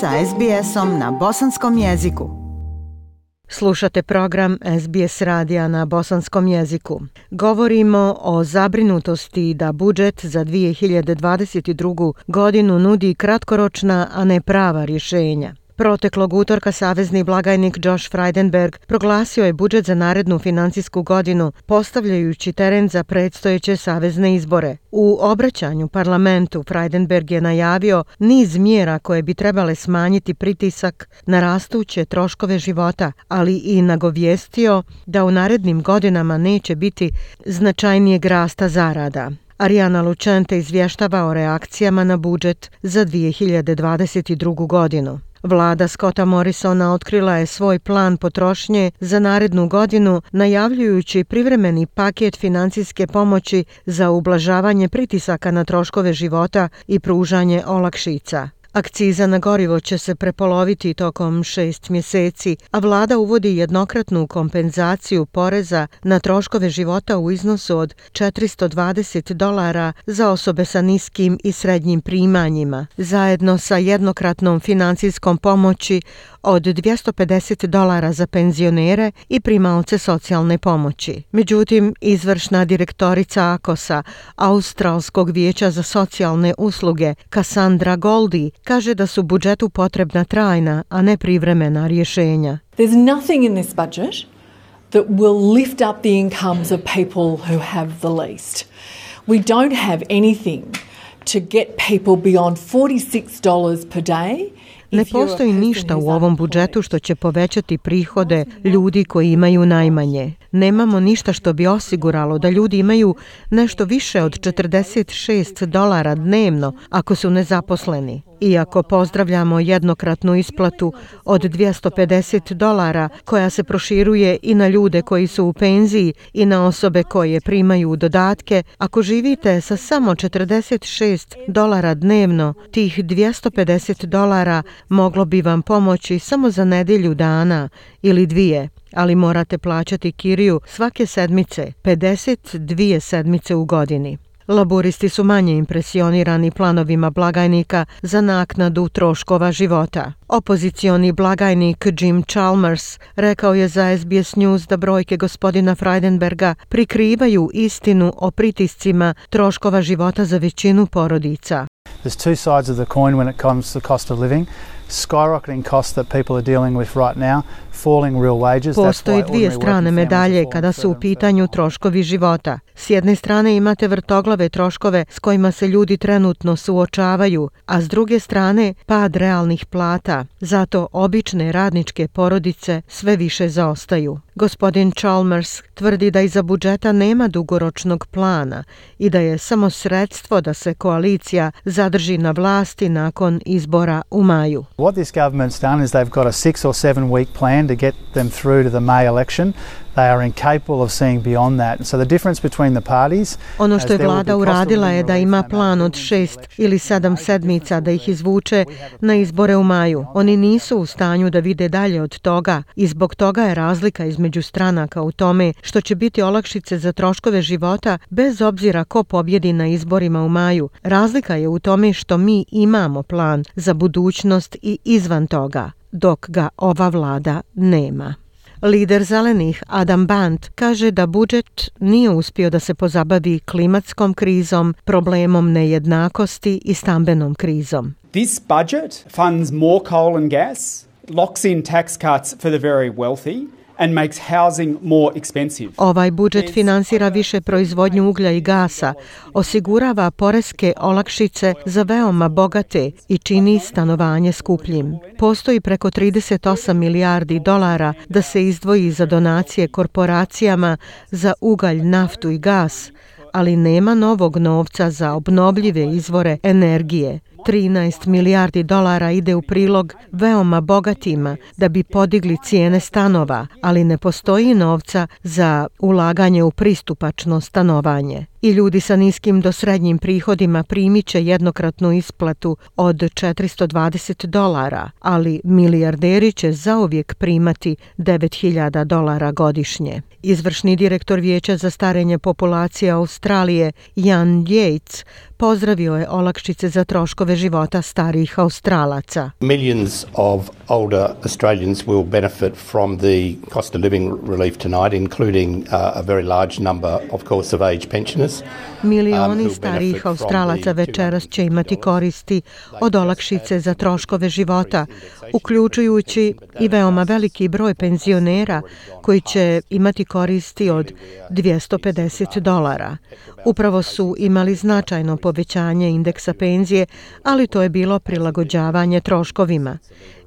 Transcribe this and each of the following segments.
sa SBS-om na bosanskom jeziku. Slušate program SBS radija na bosanskom jeziku. Govorimo o zabrinutosti da budžet za 2022. godinu nudi kratkoročna, a ne prava rješenja. Proteklog utorka savezni blagajnik Josh Frydenberg proglasio je budžet za narednu financijsku godinu, postavljajući teren za predstojeće savezne izbore. U obraćanju parlamentu Frydenberg je najavio niz mjera koje bi trebale smanjiti pritisak na rastuće troškove života, ali i nagovijestio da u narednim godinama neće biti značajnijeg rasta zarada. Ariana Lucente izvještava o reakcijama na budžet za 2022. godinu. Vlada Scotta Morrisona otkrila je svoj plan potrošnje za narednu godinu, najavljujući privremeni paket financijske pomoći za ublažavanje pritisaka na troškove života i pružanje olakšica. Akciza na gorivo će se prepoloviti tokom šest mjeseci, a vlada uvodi jednokratnu kompenzaciju poreza na troškove života u iznosu od 420 dolara za osobe sa niskim i srednjim primanjima, zajedno sa jednokratnom financijskom pomoći od 250 dolara za penzionere i primalce socijalne pomoći. Međutim, izvršna direktorica AKOSA, Australskog vijeća za socijalne usluge, Cassandra Goldi, kaže da su budžetu potrebna trajna, a ne privremena rješenja. There's nothing in this budget that will lift up the incomes of people who have the least. We don't have anything to get people beyond $46 per day Ne postoji ništa u ovom budžetu što će povećati prihode ljudi koji imaju najmanje. Nemamo ništa što bi osiguralo da ljudi imaju nešto više od 46 dolara dnevno ako su nezaposleni. Iako pozdravljamo jednokratnu isplatu od 250 dolara koja se proširuje i na ljude koji su u penziji i na osobe koje primaju dodatke, ako živite sa samo 46 dolara dnevno, tih 250 dolara moglo bi vam pomoći samo za nedelju dana ili dvije, ali morate plaćati kiriju svake sedmice, 52 sedmice u godini. Laboristi su manje impresionirani planovima blagajnika za naknadu troškova života. Opozicioni blagajnik Jim Chalmers rekao je za SBS News da brojke gospodina Freidenberga prikrivaju istinu o pritiscima troškova života za većinu porodica. There's two sides of the coin when it comes to the cost of living. Skyrocketing costs that people are dealing with right now Postoji dvije strane medalje kada su u pitanju troškovi života. S jedne strane imate vrtoglave troškove s kojima se ljudi trenutno suočavaju, a s druge strane pad realnih plata. Zato obične radničke porodice sve više zaostaju. Gospodin Chalmers tvrdi da iza budžeta nema dugoročnog plana i da je samo sredstvo da se koalicija zadrži na vlasti nakon izbora u maju. What this government's done is they've got a six or seven week plan to get them through to the May election. They are incapable of seeing beyond that. So the difference between the parties Ono što je vlada uradila je da ima plan od šest ili sedam sedmica da ih izvuče na izbore u maju. Oni nisu u stanju da vide dalje od toga i zbog toga je razlika između stranaka u tome što će biti olakšice za troškove života bez obzira ko pobjedi na izborima u maju. Razlika je u tome što mi imamo plan za budućnost i izvan toga dok ga ova vlada nema. Lider zelenih Adam Band kaže da budžet nije uspio da se pozabavi klimatskom krizom, problemom nejednakosti i stambenom krizom. This budget funds more coal and gas, locks in tax cuts for the very wealthy, and makes housing more expensive. Ovaj budžet finansira više proizvodnju uglja i gasa, osigurava poreske olakšice za veoma bogate i čini stanovanje skupljim. Postoji preko 38 milijardi dolara da se izdvoji za donacije korporacijama za ugalj, naftu i gas, ali nema novog novca za obnovljive izvore energije. 13 milijardi dolara ide u prilog veoma bogatima da bi podigli cijene stanova, ali ne postoji novca za ulaganje u pristupačno stanovanje. I ljudi sa niskim do srednjim prihodima primiće jednokratnu isplatu od 420 dolara, ali milijarderi će zauvijek primati 9000 dolara godišnje. Izvršni direktor Vijeća za starenje populacije Australije, Jan Yates, pozdravio je olakšice za troškove života starijih Australaca. Millions of older Australians will benefit from the cost of living relief tonight, including uh, a very large number, of course, of age pensioners. Milioni um, starijih Australaca večeras će imati koristi od olakšice za troškove života, uključujući i veoma veliki broj penzionera koji će imati koristi od 250 dolara. Upravo su imali značajno povećanje indeksa penzije, ali to je bilo prilagođavanje troškovima.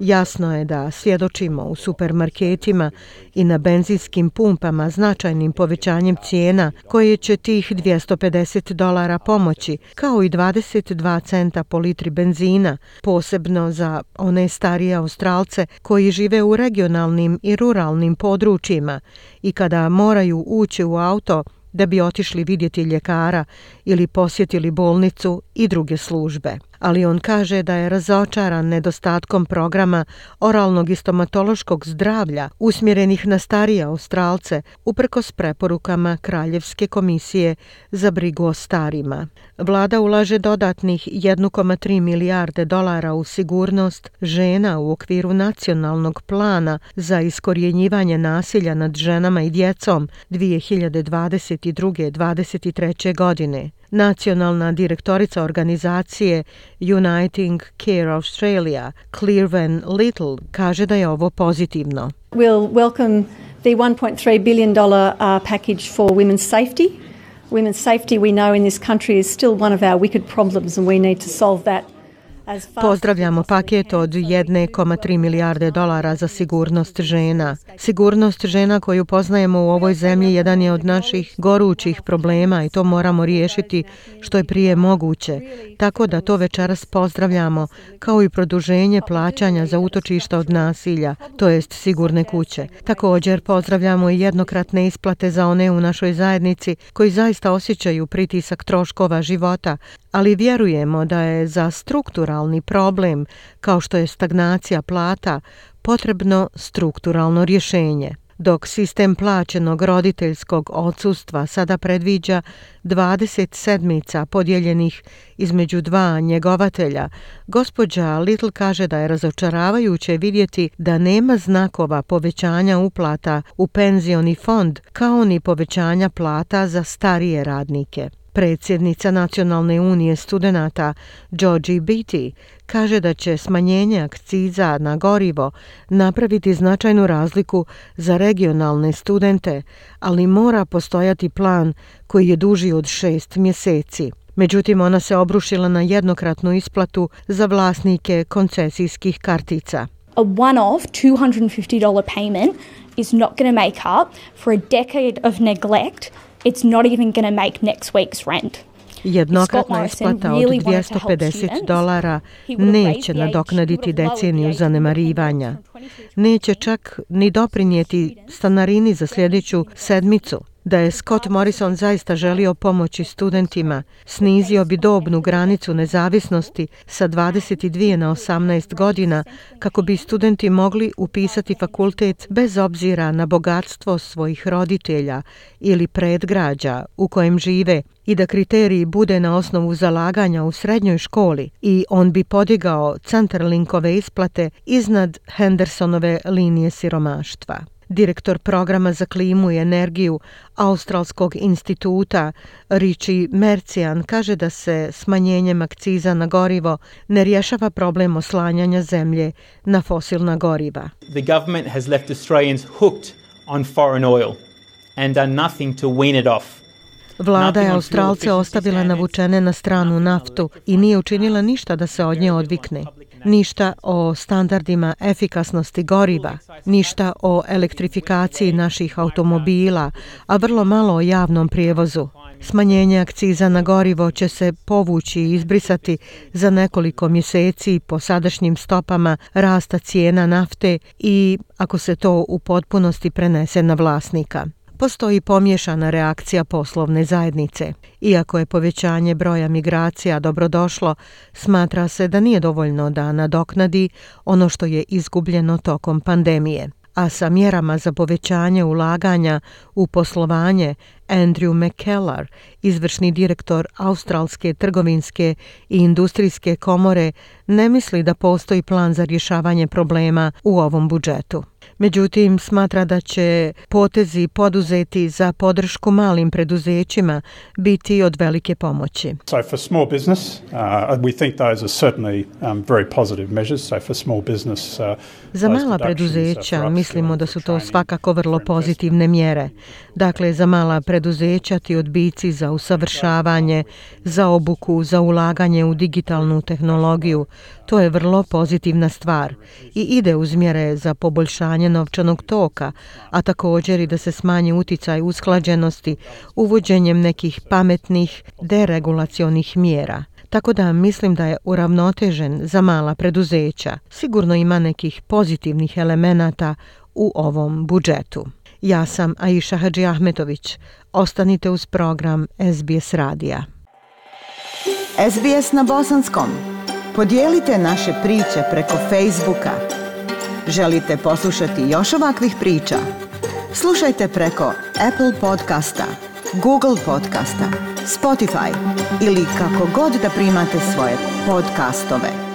Jasno je da svjedočimo u supermarketima i na benzinskim pumpama značajnim povećanjem cijena koje će tih 250 dolara pomoći, kao i 22 centa po litri benzina, posebno za one starije australce koji žive u regionalnim i ruralnim područjima i kada moraju ući u auto da bi otišli vidjeti ljekara ili posjetili bolnicu i druge službe ali on kaže da je razočaran nedostatkom programa oralnog i stomatološkog zdravlja usmjerenih na starije australce uprkos preporukama Kraljevske komisije za brigu o starima. Vlada ulaže dodatnih 1,3 milijarde dolara u sigurnost žena u okviru nacionalnog plana za iskorjenjivanje nasilja nad ženama i djecom 2022-2023. godine. Nacionalna direktorica organizacije Uniting Care Australia, Clearven Little, kaže da je ovo pozitivno. We'll welcome the 1.3 billion dollar uh, package for women's safety. Women's safety we know in this country is still one of our wicked problems and we need to solve that Pozdravljamo paket od 1,3 milijarde dolara za sigurnost žena. Sigurnost žena koju poznajemo u ovoj zemlji jedan je od naših gorućih problema i to moramo riješiti što je prije moguće. Tako da to večeras pozdravljamo kao i produženje plaćanja za utočišta od nasilja, to jest sigurne kuće. Također pozdravljamo i jednokratne isplate za one u našoj zajednici koji zaista osjećaju pritisak troškova života, ali vjerujemo da je za strukturalni problem, kao što je stagnacija plata, potrebno strukturalno rješenje. Dok sistem plaćenog roditeljskog odsustva sada predviđa 20 sedmica podijeljenih između dva njegovatelja, gospođa Little kaže da je razočaravajuće vidjeti da nema znakova povećanja uplata u penzioni fond kao ni povećanja plata za starije radnike. Predsjednica Nacionalne unije studenata Georgie Beatty kaže da će smanjenje akciza na gorivo napraviti značajnu razliku za regionalne studente, ali mora postojati plan koji je duži od šest mjeseci. Međutim, ona se obrušila na jednokratnu isplatu za vlasnike koncesijskih kartica. A one-off $250 payment is not going to make up for a decade of neglect it's not even going to make next week's rent. Jednokratna isplata od 250 dolara neće nadoknaditi deceniju zanemarivanja. Neće čak ni doprinijeti stanarini za sljedeću sedmicu. Da je Scott Morrison zaista želio pomoći studentima, snizio bi dobnu granicu nezavisnosti sa 22 na 18 godina kako bi studenti mogli upisati fakultet bez obzira na bogatstvo svojih roditelja ili predgrađa u kojem žive i da kriteriji bude na osnovu zalaganja u srednjoj školi i on bi podigao Centerlinkove isplate iznad Hendersonove linije siromaštva direktor programa za klimu i energiju Australskog instituta Richie Mercian kaže da se smanjenjem akciza na gorivo ne rješava problem oslanjanja zemlje na fosilna goriva. The government has left Australians hooked on foreign oil and done nothing to wean it off. Vlada je Australce ostavila navučene na stranu naftu i nije učinila ništa da se od nje odvikne ništa o standardima efikasnosti goriva, ništa o elektrifikaciji naših automobila, a vrlo malo o javnom prijevozu. Smanjenje akciza na gorivo će se povući i izbrisati za nekoliko mjeseci po sadašnjim stopama rasta cijena nafte i ako se to u potpunosti prenese na vlasnika postoji pomješana reakcija poslovne zajednice. Iako je povećanje broja migracija dobrodošlo, smatra se da nije dovoljno da nadoknadi ono što je izgubljeno tokom pandemije a sa mjerama za povećanje ulaganja u poslovanje Andrew McKellar, izvršni direktor Australske trgovinske i industrijske komore, ne misli da postoji plan za rješavanje problema u ovom budžetu. Međutim, smatra da će potezi poduzeti za podršku malim preduzećima biti od velike pomoći. So for small business, uh, we think those are certainly um, very positive measures. So for small business, uh, za mala preduzeća mislimo da su to svakako vrlo pozitivne mjere. Dakle, za mala preduzeća ti odbici za usavršavanje, za obuku, za ulaganje u digitalnu tehnologiju, to je vrlo pozitivna stvar i ide uz mjere za poboljšanje novčanog toka, a također i da se smanji uticaj usklađenosti uvođenjem nekih pametnih deregulacionih mjera. Tako da mislim da je uravnotežen za mala preduzeća. Sigurno ima nekih pozitivnih elemenata u ovom budžetu. Ja sam Aisha Hadži Ahmetović. Ostanite uz program SBS Radija. SBS na bosanskom. Podijelite naše priče preko Facebooka. Želite poslušati još ovakvih priča? Slušajte preko Apple podcasta, Google podcasta, Spotify ili kako god da primate svoje podcastove.